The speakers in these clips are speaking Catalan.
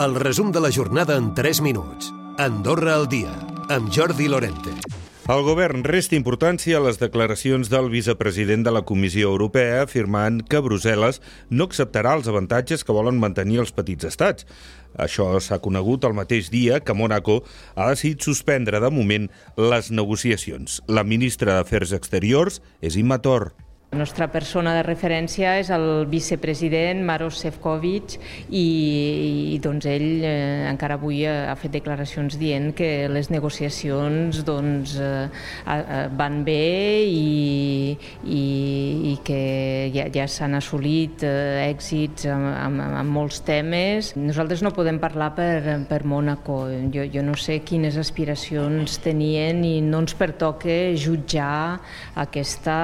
El resum de la jornada en 3 minuts. Andorra al dia, amb Jordi Lorente. El govern resta importància a les declaracions del vicepresident de la Comissió Europea afirmant que Brussel·les no acceptarà els avantatges que volen mantenir els petits estats. Això s'ha conegut el mateix dia que Mónaco ha decidit suspendre de moment les negociacions. La ministra d'Afers Exteriors és Imma Tor. La nostra persona de referència és el vicepresident Maros Sefcovic i, i doncs ell eh, encara avui ha fet declaracions dient que les negociacions doncs, eh, van bé i, i, i que ja, ja s'han assolit eh, èxits en, en, en molts temes. Nosaltres no podem parlar per, per Mónaco. Jo, jo no sé quines aspiracions tenien i no ens pertoca jutjar aquesta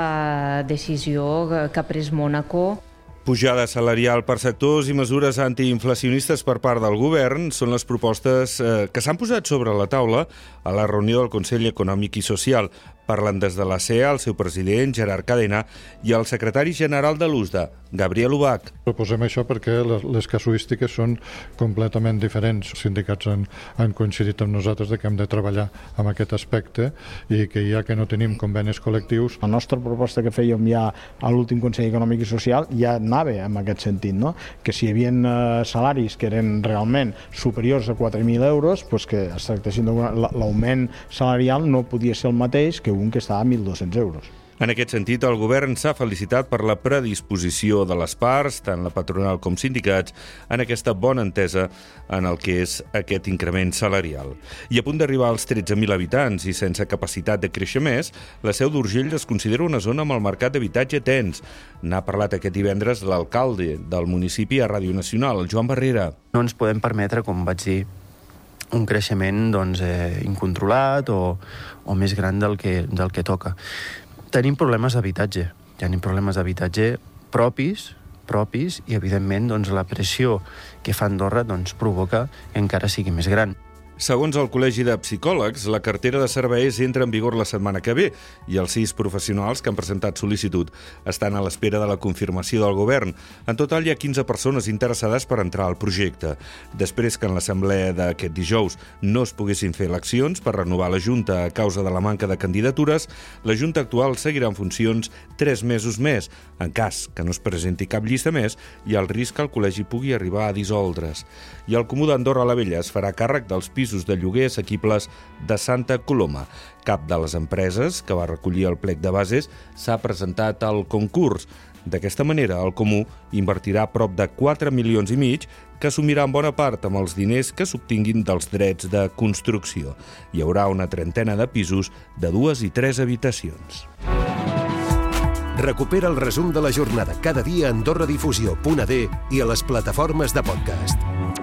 decisió decisió que ha pres Mónaco Pujada salarial per sectors i mesures antiinflacionistes per part del govern són les propostes eh, que s'han posat sobre la taula a la reunió del Consell Econòmic i Social. Parlen des de la CEA el seu president, Gerard Cadena, i el secretari general de l'USDA, Gabriel Ubach. Proposem això perquè les, les casuístiques són completament diferents. Els sindicats han, han coincidit amb nosaltres de que hem de treballar amb aquest aspecte i que ja que no tenim convenis col·lectius... La nostra proposta que fèiem ja a l'últim Consell Econòmic i Social ja anava en aquest sentit, no? que si hi havia eh, salaris que eren realment superiors a 4.000 euros, pues que es tractessin l'augment salarial no podia ser el mateix que un que estava a 1.200 euros. En aquest sentit, el govern s'ha felicitat per la predisposició de les parts, tant la patronal com sindicats, en aquesta bona entesa en el que és aquest increment salarial. I a punt d'arribar als 13.000 habitants i sense capacitat de créixer més, la Seu d'Urgell es considera una zona amb el mercat d'habitatge tens. N'ha parlat aquest divendres l'alcalde del municipi a Ràdio Nacional, Joan Barrera. No ens podem permetre, com vaig dir, un creixement doncs, eh, incontrolat o, o més gran del que, del que toca. Tenim problemes d'habitatge. Tenim problemes d'habitatge propis, propis i, evidentment, doncs, la pressió que fa Andorra doncs, provoca que encara sigui més gran. Segons el Col·legi de Psicòlegs, la cartera de serveis entra en vigor la setmana que ve i els sis professionals que han presentat sol·licitud estan a l'espera de la confirmació del govern. En total hi ha 15 persones interessades per entrar al projecte. Després que en l'assemblea d'aquest dijous no es poguessin fer eleccions per renovar la Junta a causa de la manca de candidatures, la Junta actual seguirà en funcions tres mesos més. En cas que no es presenti cap llista més, hi ha el risc que el col·legi pugui arribar a dissoldre's. I el Comú d'Andorra la Vella es farà càrrec dels pisos pisos de lloguer assequibles de Santa Coloma. Cap de les empreses que va recollir el plec de bases s'ha presentat al concurs. D'aquesta manera, el Comú invertirà prop de 4 milions i mig que assumirà en bona part amb els diners que s'obtinguin dels drets de construcció. Hi haurà una trentena de pisos de dues i tres habitacions. Recupera el resum de la jornada cada dia a AndorraDifusió.d i a les plataformes de podcast.